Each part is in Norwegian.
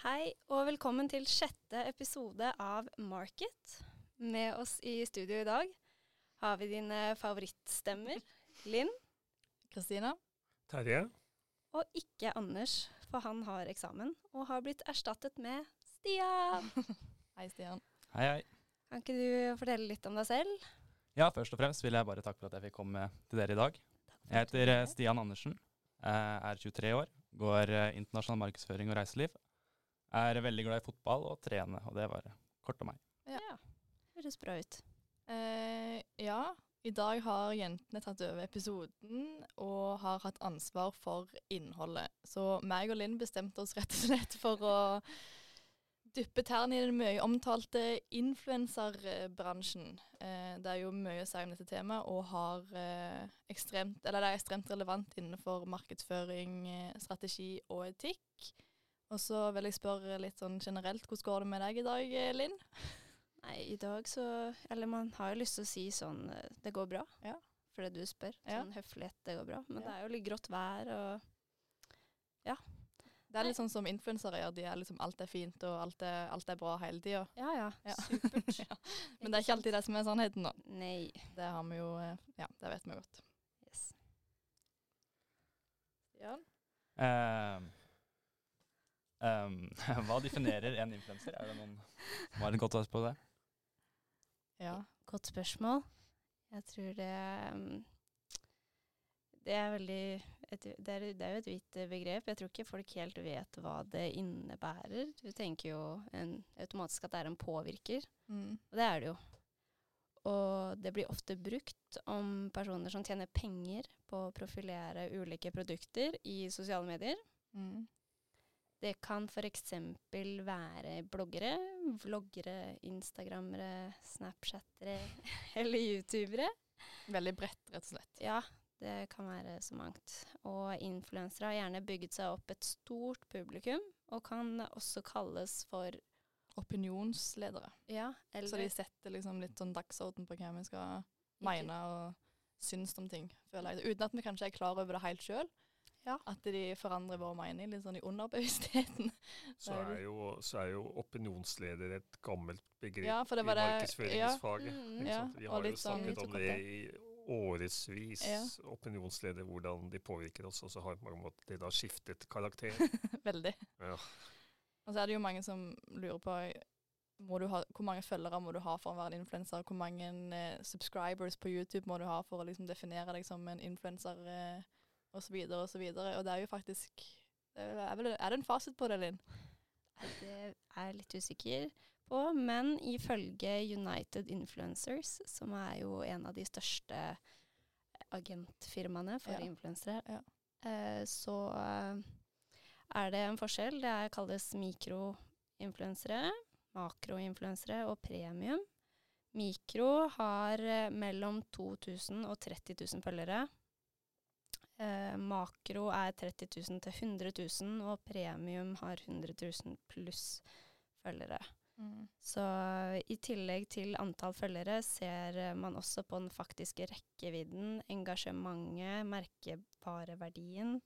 Hei og velkommen til sjette episode av Market. Med oss i studio i dag har vi dine favorittstemmer. Linn Kristina. Terje. og ikke Anders, for han har eksamen og har blitt erstattet med Stian. Hei, Stian. Hei, hei. Kan ikke du fortelle litt om deg selv? Ja, først og fremst vil jeg bare takke for at jeg fikk komme til dere i dag. Jeg heter eh, Stian Andersen, er 23 år, går eh, internasjonal markedsføring og reiseliv. Er veldig glad i fotball og trene, og det var kort om meg. Ja. Høres bra ut. Eh, ja, i dag har jentene tatt over episoden og har hatt ansvar for innholdet. Så meg og Linn bestemte oss rett og slett for å dyppe tærne i den mye omtalte influenserbransjen. Eh, det er jo mye å si om dette temaet, og har, eh, ekstremt, eller det er ekstremt relevant innenfor markedsføring, eh, strategi og etikk. Og så vil jeg spørre litt sånn generelt, hvordan går det med deg i dag, eh, Linn? Nei, i dag så Eller man har jo lyst til å si sånn eh, Det går bra. Ja. det du spør. Ja. Sånn høflighet, det går bra. Men Ja. det er jo litt grått vær og Det er litt sånn som influensere gjør. De er liksom alt er fint og alt er, alt er bra hele tida. Ja ja, Ja. supert. Ja. Men det er ikke alltid det som er sannheten, da. Nei. Det har vi jo eh, Ja, det vet vi godt. Yes. Stian? Eh, ehm, hva definerer en influenser? Er det noen som har et godt svar på det? Ja. Godt spørsmål. Jeg tror det um, Det er veldig et, det, er, det er jo et vidt begrep. Jeg tror ikke folk helt vet hva det innebærer. Du tenker jo en, automatisk at det er en påvirker, Mm. og det er det jo. Og det blir ofte brukt om personer som tjener penger på å profilere ulike produkter i sosiale medier. Mm. Det kan f.eks. være bloggere, vloggere, instagrammere, snapchattere eller youtubere. Veldig bredt, rett og slett. Ja, det kan være så mangt. Og influensere har gjerne bygget seg opp et stort publikum, og kan også kalles for Opinionsledere. Ja, Så de setter liksom litt sånn dagsorden på hva vi skal mene og synes om ting, føler jeg. Uten at vi kanskje er klar over det helt sjøl. Ja. At de forandrer vår mening litt sånn i underbevisstheten. Så er jo, så er jo opinionsleder et gammelt begrep Ja, for det var i markedsføringsfaget. ja. Mm, Ja. Vi har jo snakket sånn- snakket om det i årevis. Opinionsleder, hvordan de påvirker oss. Og så har det da skiftet karakter. Veldig. Ja. Og så er det jo mange som lurer på må du ha, hvor mange følgere må du ha for å være en influenser? Hvor mange eh, subscribers på YouTube må du ha for å liksom definere deg som en influenser? Eh, og så videre og så videre. Og det er jo faktisk er, vel, er det en fasit på det, Linn? Det er jeg litt usikker på, men ifølge United Influencers, som er jo en av de største agentfirmaene for Ja. influensere, Ja. eh, så eh, er det en forskjell. Det er, kalles mikroinfluensere, makroinfluensere og premium. Mikro har eh, mellom 2000 og 30 000 følgere. Eh, makro er 30 000 til 100 000, og premium har 100 000 pluss følgere. Så i tillegg til antall følgere ser man også på den faktiske rekkevidden, engasjementet, merkevareverdien,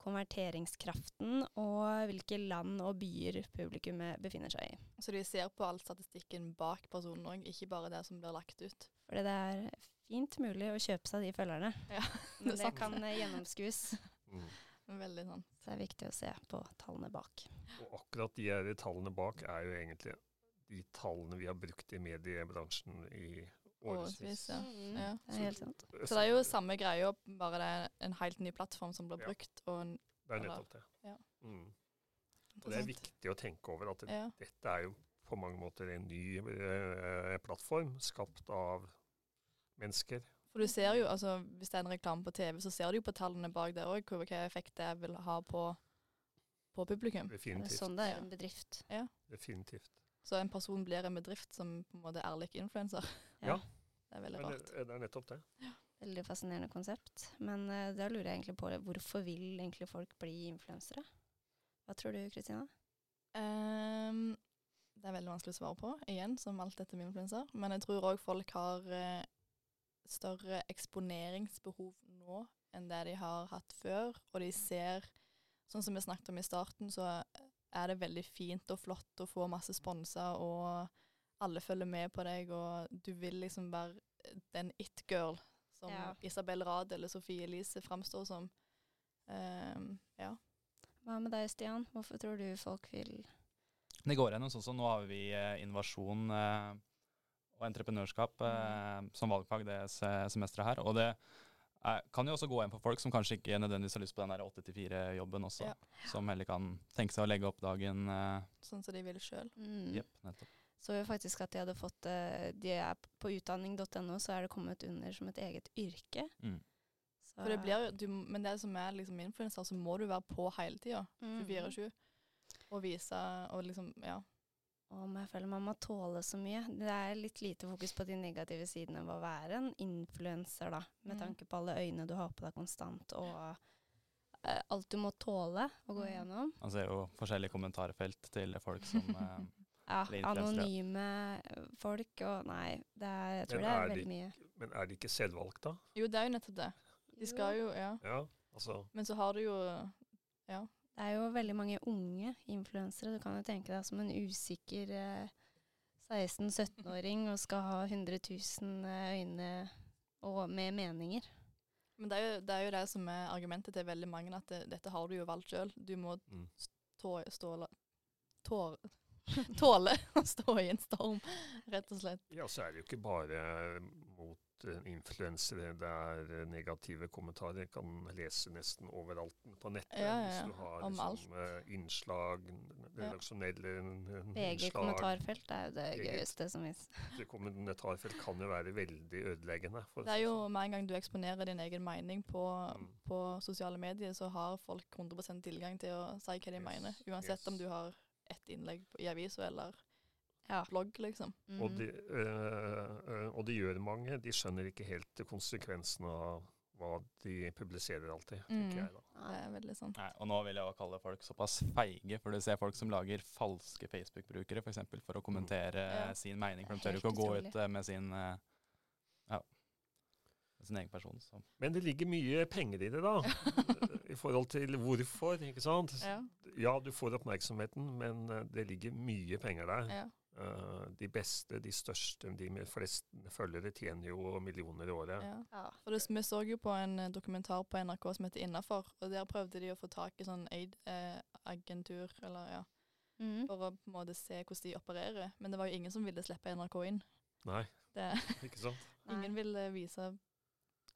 konverteringskraften og hvilke land og byer publikummet befinner seg i. Så de ser på all statistikken bak personen òg, ikke bare det som blir lagt ut. Fordi det er fint mulig å kjøpe seg de følgerne, Ja, men det kan eh, gjennomskues. Mm. Veldig sånn. Så det er viktig å se på tallene bak. Og akkurat de her tallene bak er jo egentlig de tallene vi har brukt i mediebransjen i Årevis, ja. Mm, Ja. Det er helt sant. Så det er jo samme greia, bare det er en helt ny plattform som blir Ja. brukt. Og en, Det er nettopp det. ja. Mm. Og det er viktig å tenke over at det, Ja. dette er jo på mange måter en ny eh, plattform skapt av mennesker. For du ser jo, altså hvis det er en reklame på TV, så ser du jo på tallene bak der òg hva effekt det vil ha på, på publikum. Det er sånn det er Ja. en bedrift. Definitivt. Så en person blir en bedrift som på en måte er lik influenser. Ja. Det er veldig rart. det, det er nettopp det. Veldig fascinerende konsept. Men uh, da lurer jeg egentlig på hvorfor vil egentlig folk bli influensere? Hva tror du, Kristina? Um, det er veldig vanskelig å svare på, igjen, som alt dette med influenser. Men jeg tror òg folk har eh, større eksponeringsbehov nå enn det de har hatt før. Og de ser, sånn som vi snakket om i starten, så er det veldig fint og flott å få masse sponser, og alle følger med på deg, og du vil liksom være den it-girl som Ja. Isabel Rad eller Sofie Elise framstår som. Um, ja. Hva med deg, Stian? Hvorfor tror du folk vil Det går gjennom sånn som nå har vi eh, innovasjon eh, og entreprenørskap eh, som valgfag det semesteret her. Og det er, kan jo også gå igjen for folk som kanskje ikke nødvendigvis har lyst på den der 8-4-jobben også. Ja. Som heller kan tenke seg å legge opp dagen. Eh, Sånn som de vil sjøl. mm. Nettopp. Så jo faktisk at de hadde fått eh, De er på utdanning.no, så er det kommet under som et eget yrke. Mm. Så, For det blir jo, du, men det som er liksom influenser, så må du være på hele tida. Mm. 24-7. Og vise og liksom Ja. Og jeg føler man må tåle så mye. Det er litt lite fokus på de negative sidene ved å være en influenser, da. Med Mm. tanke på alle øyne du har på deg konstant, og uh, alt du må tåle å gå Mm. igjennom. Man ser jo forskjellige kommentarfelt til folk som uh, Ja, anonyme folk og Nei, det er, jeg tror det er er de- veldig mye. Men er det ikke selvvalgt, da? Jo, det er jo nettopp det. De skal jo Ja. Ja, altså Men så har du jo Ja. Det er jo veldig mange unge influensere. Du kan jo tenke deg som en usikker eh, 16-17-åring og skal ha 100 000 øyne og med meninger. Men det er, jo, det er jo det som er argumentet til veldig mange, at det, dette har du jo valgt sjøl. Du må mm. tå, ståle, tår, tåle å stå i en storm, rett og slett. Ja, så er det jo ikke bare eh, influensere det er eh, negative kommentarer. Jeg kan lese nesten overalt på nettet. Ja, ja, Hvis du har Om liksom, alt. innslag, redaksjonelle innslag innslag kommentarfelt er jo det Eget. gøyeste som fins. Det kommentarfelt kan jo være veldig ødeleggende. Det er jo sånn. med en gang du eksponerer din egen mening på, Mm. på sosiale medier, så har folk 100% tilgang til å si hva de Yes, mener. Uansett yes. om du har ett innlegg i avisa eller Ja. blogg, liksom. Mm. Og, de, øh, øh, og det gjør mange. De skjønner ikke helt konsekvensen av hva de publiserer alltid, tenker Mm. jeg da. Det er veldig sant. Nei, og nå vil jeg også kalle folk såpass feige, for du ser folk som lager falske Facebook-brukere f.eks. For, for å kommentere Ja. sin mening. For de tør ikke å gå ut eh, med sin ja, sin egen person. Så. Men det ligger mye penger i det, da. I forhold til hvorfor, ikke sant. Ja. Ja, du får oppmerksomheten, men det ligger mye penger der. ja. Eh, de beste, de største, de med flest følgere tjener jo millioner i året. ja. ja. For det, vi så jo på en eh, dokumentar på NRK som heter Innafor, og der prøvde de å få tak i sånn aid-agentur, eller ja, Mm. for å på en måte se hvordan de opererer. Men det var jo ingen som ville slippe NRK inn. Nei, Det, ikke sant. ingen ville vise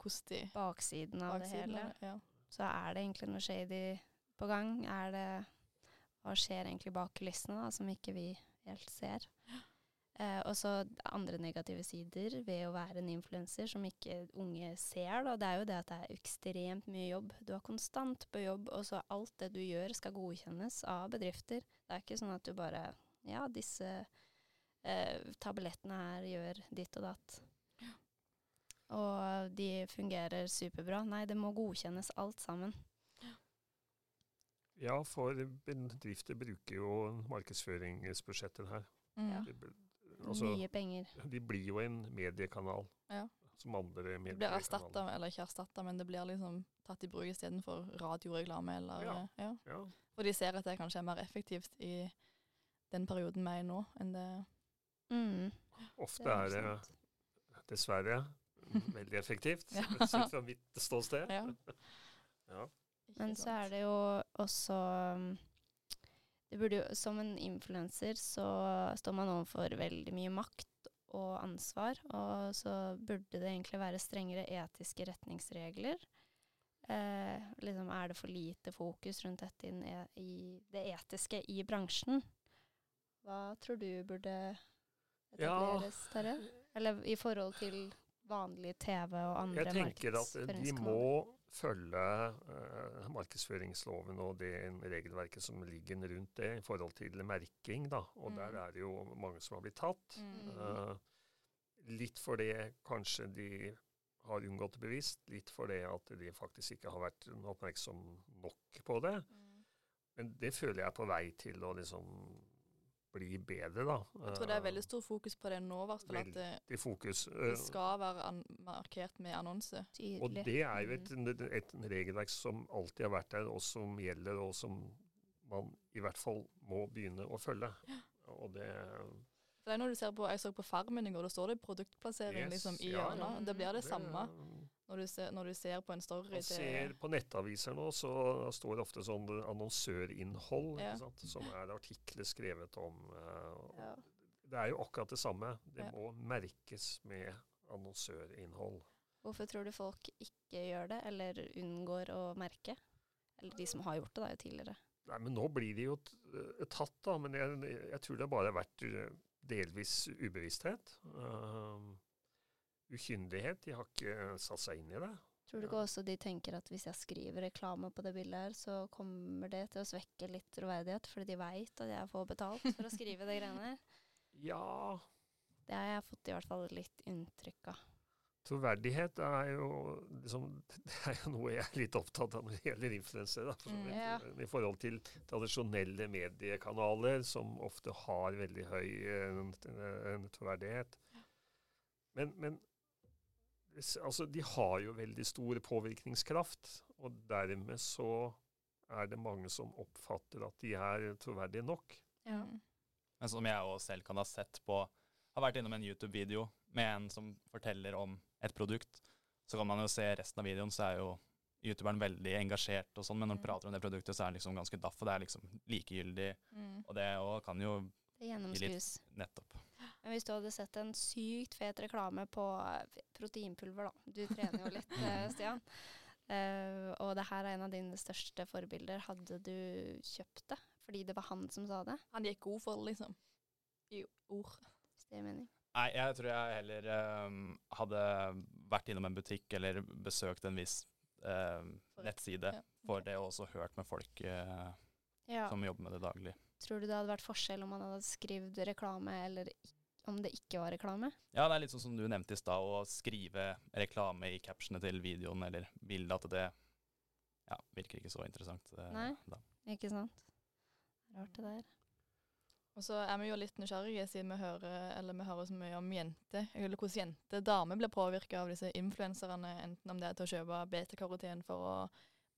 hvordan de Baksiden av det hele. Ja. Så er det egentlig noe shady på gang? Er det Hva skjer egentlig bak kulissene, da, som ikke vi helt ser? Eh, og så andre negative sider ved å være en influenser som ikke unge ser. Da. Det er jo det at det er ekstremt mye jobb. Du er konstant på jobb, og så alt det du gjør skal godkjennes av bedrifter. Det er ikke sånn at du bare Ja, disse eh, tablettene her gjør ditt og datt. Og de fungerer superbra. Nei, det må godkjennes alt sammen. Ja, for bedrifter bruker jo markedsføringsbudsjetter her. Mm. Ja. De, altså, Mye penger. de blir jo en mediekanal Ja. som andre Det blir mediekanaler. erstatta, eller ikke erstatta, men det blir liksom tatt i bruk istedenfor radioreklame eller Ja. ja. Ja. For de ser at det kanskje er mer effektivt i den perioden vi er i nå, enn det Mm. Ofte Det er er det dessverre veldig effektivt, Ja. sett fra mitt ståsted. Ja. Men så er det jo også um, det burde jo, Som en influenser så står man overfor veldig mye makt og ansvar, og så burde det egentlig være strengere etiske retningsregler. Eh, liksom Er det for lite fokus rundt dette e- i det etiske i bransjen? Hva tror du burde Ja. Terje? Eller i forhold til vanlig TV og andre Jeg tenker at de må følge eh, markedsføringsloven og det regelverket som ligger rundt det i forhold til merking. Da. Og Mm. der er det jo mange som har blitt tatt. Mm. Eh, litt fordi kanskje de har unngått det bevisst, litt fordi at de faktisk ikke har vært oppmerksom nok på det. Mm. Men det føler jeg er på vei til å liksom bli bedre, da. Jeg tror det er veldig stor fokus på det nå, i hvert fall. At det, fokus. det Eh, skal være an markert med annonse. Og det er jo et, Mm. et regelverk som alltid har vært der, og som gjelder, og som man i hvert fall må begynne å følge. Og det det er når du ser på, Jeg så på Farmen i går, da står det produktplassering Yes, liksom, i ja, ja. hjørnet. Det blir det, det- samme når du, ser, når du ser på en story. Man ser på nettaviser nå, så står det ofte sånn annonsørinnhold, Ja. som er artikler skrevet om Uh, ja. Det er jo akkurat det samme. Det Ja. må merkes med annonsørinnhold. Hvorfor tror du folk ikke gjør det, eller unngår å merke? Eller de som har gjort det da, jo tidligere. Nei, men Nå blir de jo eh, tatt, da. Men jeg, jeg tror det bare har vært eh, delvis ubevissthet. Uh, ukyndighet. De har ikke satt seg inn i det. Tror du ikke også de tenker at hvis jeg skriver reklame på det bildet her, så kommer det til å svekke litt troverdighet, fordi de veit at jeg får betalt for å skrive de greiene her? Ja, Det har jeg fått i hvert fall litt inntrykk av. troverdighet er jo liksom, Det er jo noe jeg er litt opptatt av når det gjelder influensere. for Mm, ja. I forhold til tradisjonelle mediekanaler, som ofte har veldig høy eh, eh, troverdighet. Men, men s- altså, de har jo veldig stor påvirkningskraft, og dermed så er det mange som oppfatter at de er troverdige nok. Ja. Mm. Men som jeg også selv kan ha sett på Har vært innom en YouTube-video med en som forteller om et produkt. Så kan man jo se resten av videoen, så er jo youtuberen veldig engasjert og sånn, men når han Mm. prater om det produktet, så er han liksom ganske daff, og det er liksom likegyldig. Mm. Og det òg kan jo Det gjennomskues. nettopp Men hvis du hadde sett en sykt fet reklame på eh, proteinpulver, da. Du trener jo litt, eh, Stian. Uh, og det her er en av dine største forbilder. Hadde du kjøpt det fordi det var han som sa det? Han gikk god for det, liksom. I ord. Hvis det gir mening. Nei, jeg tror jeg heller um, hadde vært innom en butikk eller besøkt en viss For- nettside Ja. for det, og også hørt med folk uh, Ja. som jobber med det daglig. Tror du det hadde vært forskjell om han hadde skrevet reklame, eller ik- om det ikke var reklame? Ja, det er litt sånn som du nevnte i stad, å skrive reklame i captionet til videoen eller bildet, at det ja, virker ikke så interessant. eh, Nei. Da. Ikke sant? Rart det der. Og så er vi jo litt nysgjerrige, siden vi hører, eller vi hører så mye om jenter, eller hvordan jenter, damer, blir påvirka av disse influenserne, enten om det er til å kjøpe beta-karoten for å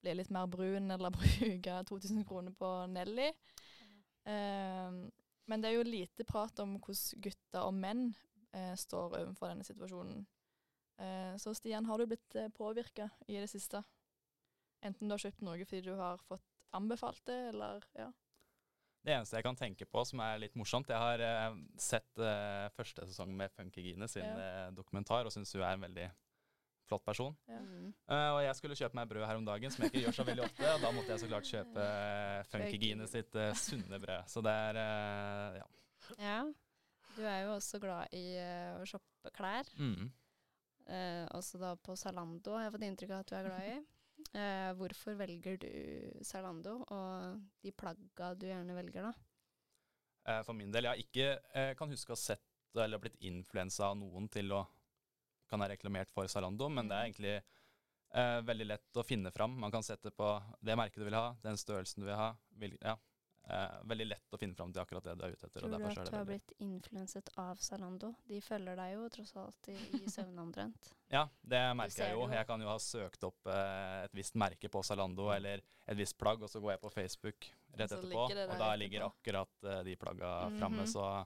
bli litt mer brun, eller bruke 2000 kroner på Nelly. Ehm, men det er jo lite prat om hvordan gutter og menn eh, står overfor denne situasjonen. Eh, så Stian, har du blitt eh, påvirka i det siste? Enten du har kjøpt noe fordi du har fått anbefalt det, eller ja. Det eneste jeg kan tenke på som er litt morsomt Jeg har eh, sett eh, første sesong med Funkygine sin Ja. eh, dokumentar, og syns hun er en veldig flott person. Ja. Mm. Eh, og jeg skulle kjøpe meg brød her om dagen, som jeg ikke gjør så veldig ofte. Og da måtte jeg så klart kjøpe Funkygine Funky sitt uh, sunne brød. Så det er uh, ja. Ja. Du er jo også glad i eh, å shoppe klær. Mm. Eh, også da på Zalando har jeg fått inntrykk av at du er glad i. Eh, hvorfor velger du Zalando, og de plagga du gjerne velger, da? Eh, for min del, jeg har ikke eh, kan huske å ha sett eller blitt influensa av noen til å kan ha reklamert for Zalando, men det er Mm. egentlig eh, veldig lett å finne fram. Man kan sette på det merket du vil ha, den størrelsen du vil ha. Vil, ja. eh, veldig lett å finne fram til akkurat det du er ute etter. Tror du at du har blitt influenset av Zalando? De følger deg jo tross alt i, i søvne omtrent. Ja, det merker jeg jo. Jeg kan jo ha søkt opp eh, et visst merke på Zalando eller et visst plagg, og så går jeg på Facebook rett etterpå, og da ligger akkurat eh, de plagga framme. Mm -hmm. så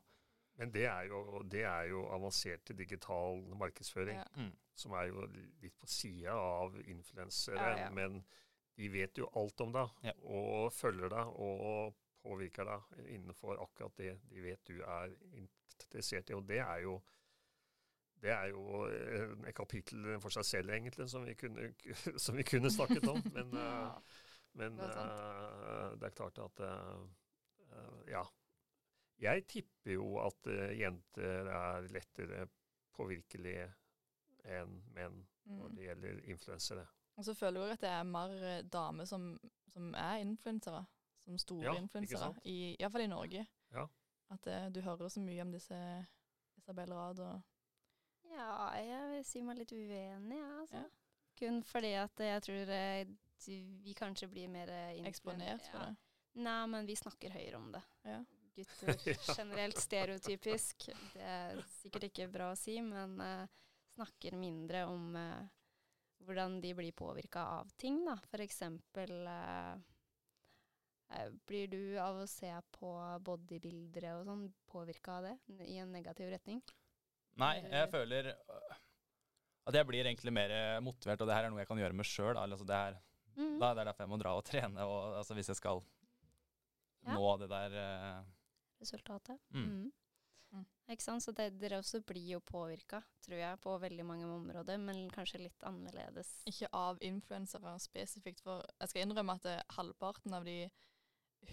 Men det er jo, det er jo avansert digital markedsføring. Ja. mm. som er jo litt på sida av influensere, Ja, ja. men de vet jo alt om deg, Ja. og følger deg og påvirker deg innenfor akkurat det de vet du er interessert i. Og det er jo det er jo eh, et kapittel for seg selv, egentlig, som vi kunne, som vi kunne snakket om. Men, eh, men det er eh, det er klart at Ja. Jeg tipper jo at eh, jenter er lettere påvirkelige enn menn når Mm. det gjelder influensere. Og så føler jeg også at det er mer eh, damer som, som er influensere. Som store Ja, influensere. sant? I- Iallfall i Norge. Ja. At eh, du hører så mye om disse Isabel Rad og Ja, jeg vil si meg litt uenig, jeg, altså. Ja. Kun fordi at jeg tror vi kanskje blir mer eksponert for ja. det. Nei, men vi snakker høyere om det. Ja. Gutter generelt stereotypisk. Det er sikkert ikke bra å si, men uh, snakker mindre om uh, hvordan de blir påvirka av ting, da. For eksempel Eh, Blir du av å se på bodybuildere og sånn påvirka av det i en negativ retning? Nei, jeg føler øh, at jeg blir egentlig mer motivert, og det her er noe jeg kan gjøre med sjøl. Altså det, Mm. da- det er derfor jeg må dra og trene, og, altså hvis jeg skal Ja. nå det der Resultatet. Mm. Mm. Mm. Ikke sant? Så det, dere også blir jo påvirka, tror jeg, på veldig mange områder, men kanskje litt annerledes. Ikke av influensere spesifikt, for jeg skal innrømme at eh, halvparten av de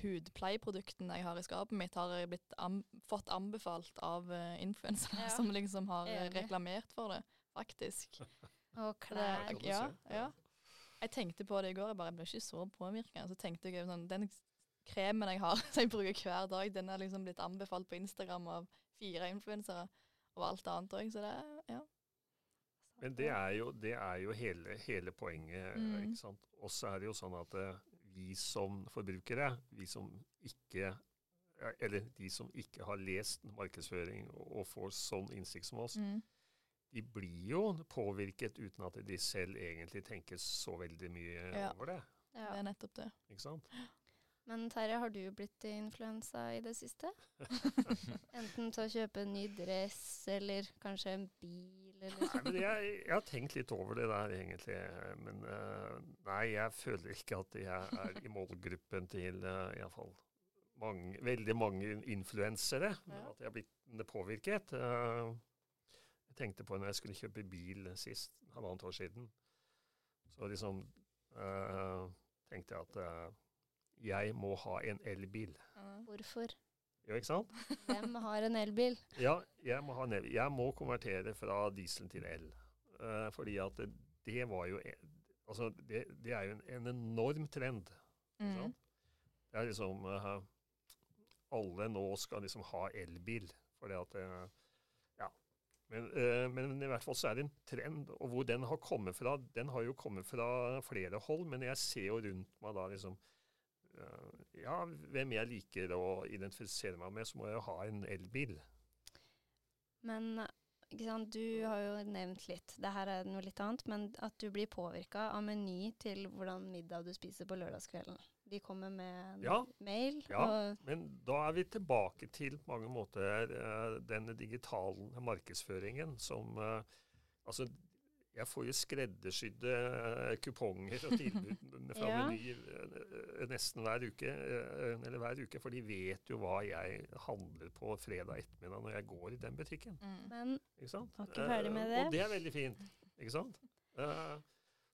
hudpleieproduktene jeg har i skapet mitt, har jeg blitt am fått anbefalt av uh, influensere Ja. som liksom har Enig. reklamert for det, faktisk. Og klær. ja, ja. Jeg tenkte på det i går, jeg bare ble ikke så påvirka. Så tenkte jeg sånn, den kremen jeg har som jeg bruker hver dag, den er liksom blitt anbefalt på Instagram av fire influensere, og alt annet òg, så det er ja. Men det er jo, det er jo hele, hele poenget. Mm. ikke sant? Og så er det jo sånn at eh, vi som forbrukere, vi som ikke eh, eller de som ikke har lest markedsføring og får sånn innsikt som oss, Mm. de blir jo påvirket uten at de selv egentlig tenker så veldig mye Ja. over det. Ja. Det er nettopp det. Ikke sant? Men Terje, har du blitt influensa i det siste? Enten til å kjøpe en ny dress, eller kanskje en bil, eller Nei, men jeg, jeg har tenkt litt over det der, egentlig. Men uh, nei, jeg føler ikke at jeg er i målgruppen til uh, iallfall mange, veldig mange influensere. Ja. At jeg har blitt påvirket. Uh, jeg tenkte på når jeg skulle kjøpe bil sist, halvannet år siden. Så liksom uh, tenkte jeg at eh, jeg må ha en elbil. hvorfor? Jo, ikke sant? Hvem har en elbil? Ja, jeg må, ha en elbil. jeg må konvertere fra diesel til el. Uh, fordi at det, det var jo e- Altså, det, det er jo en, en enorm trend. Ikke Mm. Det er liksom uh, Alle nå skal liksom ha elbil. Fordi at uh, Ja. Men, eh, men i hvert fall så er det en trend. Og hvor den har kommet fra, den har jo kommet fra flere hold. Men jeg ser jo rundt meg da liksom Ja, hvem jeg liker å identifisere meg med, så må jeg jo ha en elbil. Men du har jo nevnt litt, det her er noe litt annet, men at du blir påvirka av meny til hvordan middag du spiser på lørdagskvelden. De kommer med Ja. mail, Ja. Men da er vi tilbake til på mange måter eh, den digitale markedsføringen som eh, Altså, jeg får jo skreddersydde eh, kuponger og tilbud fra Ja. Meny eh, nesten hver uke, eh, eller hver uke, for de vet jo hva jeg handler på fredag ettermiddag når jeg går i den butikken. Mm. Men Ikke sant? Var ikke ferdig med Eh, det. Og det er veldig fint. Ikke sant? Eh,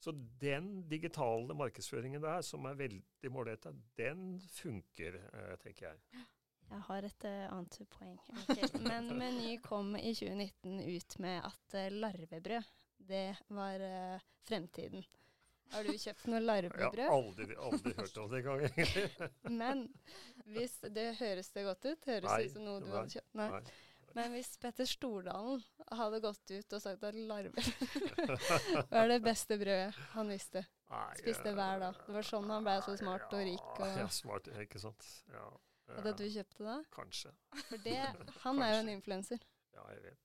så den digitale markedsføringen der, som er veldig målretta, den funker, eh, tenker jeg. jeg har et eh, annet poeng. Okay. Men Meny kom i 2019 ut med at eh, larvebrød, det var uh, fremtiden. Har du kjøpt noe Jeg larvebrød? har aldri, aldri hørt om det engang. Men hvis det høres det godt ut? Høres Nei, det ut som noe du nei, hadde kjøpt? Nei. Nei. Men hvis Petter Stordalen hadde gått ut og sagt at larver var det beste brødet han visste Spiste eh, hver dag. Det var sånn han ble så smart og rik. Ja, ja, smart, ikke sant. Ja, hadde eh, du kjøpt det da? Kanskje. For det, han er jo en influenser. Ja, jeg vet.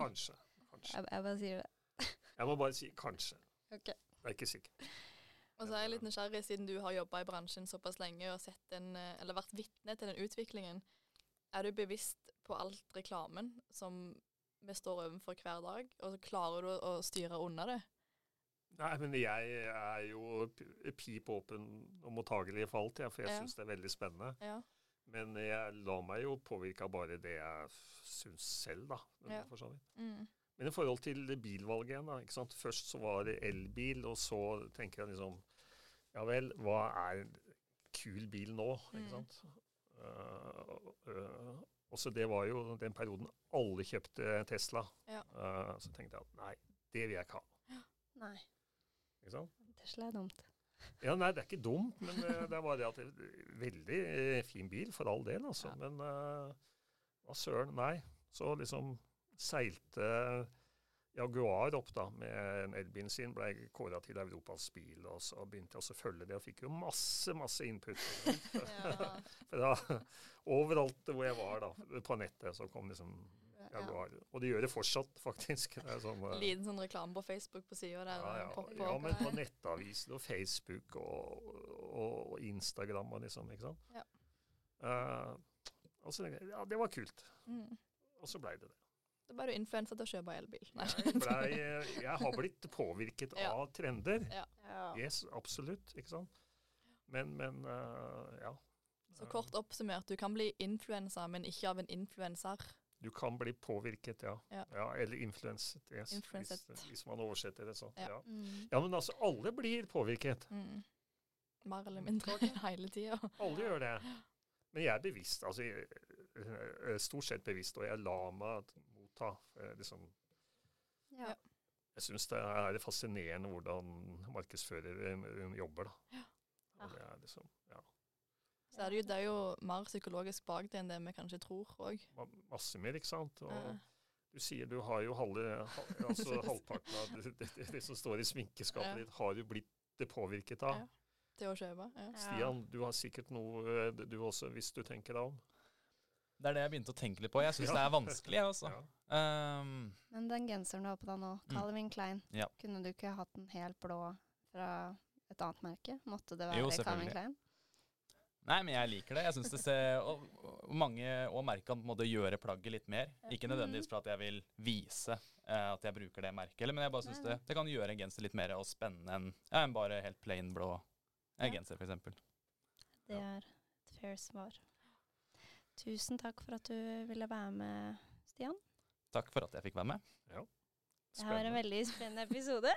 Kanskje. Kanskje. Jeg, jeg bare sier det. Jeg må bare si kanskje. Ok. Jeg er ikke sikker. Og så er jeg litt nysgjerrig, siden du har jobba i bransjen såpass lenge og sett den, eh, eller vært vitne til den utviklingen. Er du bevisst på alt reklamen som vi står overfor hver dag, og så klarer du å styre unna det? Nei, men jeg er jo pip åpen og mottagelig for alt, ja, for jeg Ja. syns det er veldig spennende. Ja. Men jeg lar meg jo påvirke av bare det jeg syns selv, da. Ja. For så vidt. Mm. Men i forhold til bilvalget igjen, da. Ikke sant? Først så var det elbil, og så tenker jeg liksom Ja vel, hva er en kul bil nå? Ikke Mm. sant? Uh, uh, også det var jo den perioden alle kjøpte Tesla. Ja. Uh, så tenkte jeg at nei, det vil jeg ikke ha. Nei, Ikke sant? Tesla er dumt. Ja, nei, det er ikke dumt, men det er bare det at det er veldig fin bil, for all del, altså. Ja. Men hva søren, nei. Så liksom seilte Jaguar opp da, med en elbil sin, ble kåra til Europas bil, og så begynte jeg å følge det, og fikk jo masse, masse input. Ja. Fra overalt hvor jeg var da, på nettet, så kom liksom januar. Og de gjør det fortsatt, faktisk. Det sånn, eh, Liten sånn reklame på Facebook på sida der. ja, ja, ja, men på nettaviser og Facebook og, og, og Instagram og liksom, ikke sant. Ja. Uh, og så, tenkte jeg, ja, det var kult. Mm. Og så blei det det. Da ble du influensa til å kjøpe elbil. Nei. Jeg, eh, jeg har blitt påvirket Ja. av trender. Ja. Yes, absolutt. Ikke sant? Men, men uh, ja. Så kort oppsummert, du kan bli influensa, men ikke av en influenser. Du kan bli påvirket, ja. Ja. eller influenset, yes, Influenset. Hvis, hvis man oversetter det sånn. Ja. Ja. Mm. ja, men altså, alle blir påvirket. Mm. Mer eller mindre hele tida. Alle gjør det. Men jeg er bevisst, altså jeg, er stort sett bevisst, og jeg lar meg motta. eh, Liksom, Ja. Jeg syns det er fascinerende hvordan markedsførere eh, jobber. da. Ja. Og det er liksom, ja, Så er det, jo, det er jo mer psykologisk bak det enn det vi kanskje tror òg. masse mer, ikke sant? Og du sier du har jo halve, ha- altså halvparten av det, det, det, det som står i sminkeskapet Ja. ditt, har jo blitt det påvirket av. Ja. Til å kjøpe. Ja. Stian, du har sikkert noe eh, du også, hvis du tenker deg om. Det er det jeg begynte å tenke litt på. Jeg syns Ja. det er vanskelig, jeg også. Ja. Um, Men den genseren du har på deg nå, Mm. Calvin Klein, Ja. kunne du ikke hatt den helt blå fra et annet merke? Måtte det være Jo, Calvin. Klein? Nei, men jeg liker det. Jeg synes det ser, og, og Mange og merker kan på en måte gjøre plagget litt mer. Ikke nødvendigvis for at jeg vil vise eh, at jeg bruker det merket, men jeg bare syns det, det kan gjøre en genser litt mer og spennende enn ja, en bare helt plain blå eh, Ja. genser, f.eks. Det er et fair svar. Tusen takk for at du ville være med, Stian. Takk for at jeg fikk være med. Det her var en veldig spennende episode.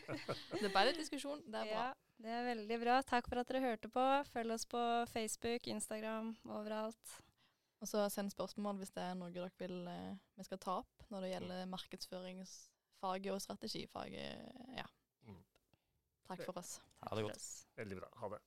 Det ble litt diskusjon. Det er bra. Ja, det er veldig bra. Takk for at dere hørte på. Følg oss på Facebook, Instagram, overalt. Og så send spørsmål hvis det er noe dere vil eh, vi skal ta opp når det gjelder markedsføringsfaget og strategifaget. Ja. Mm. Takk for oss. Ha det godt. Veldig bra. Ha det.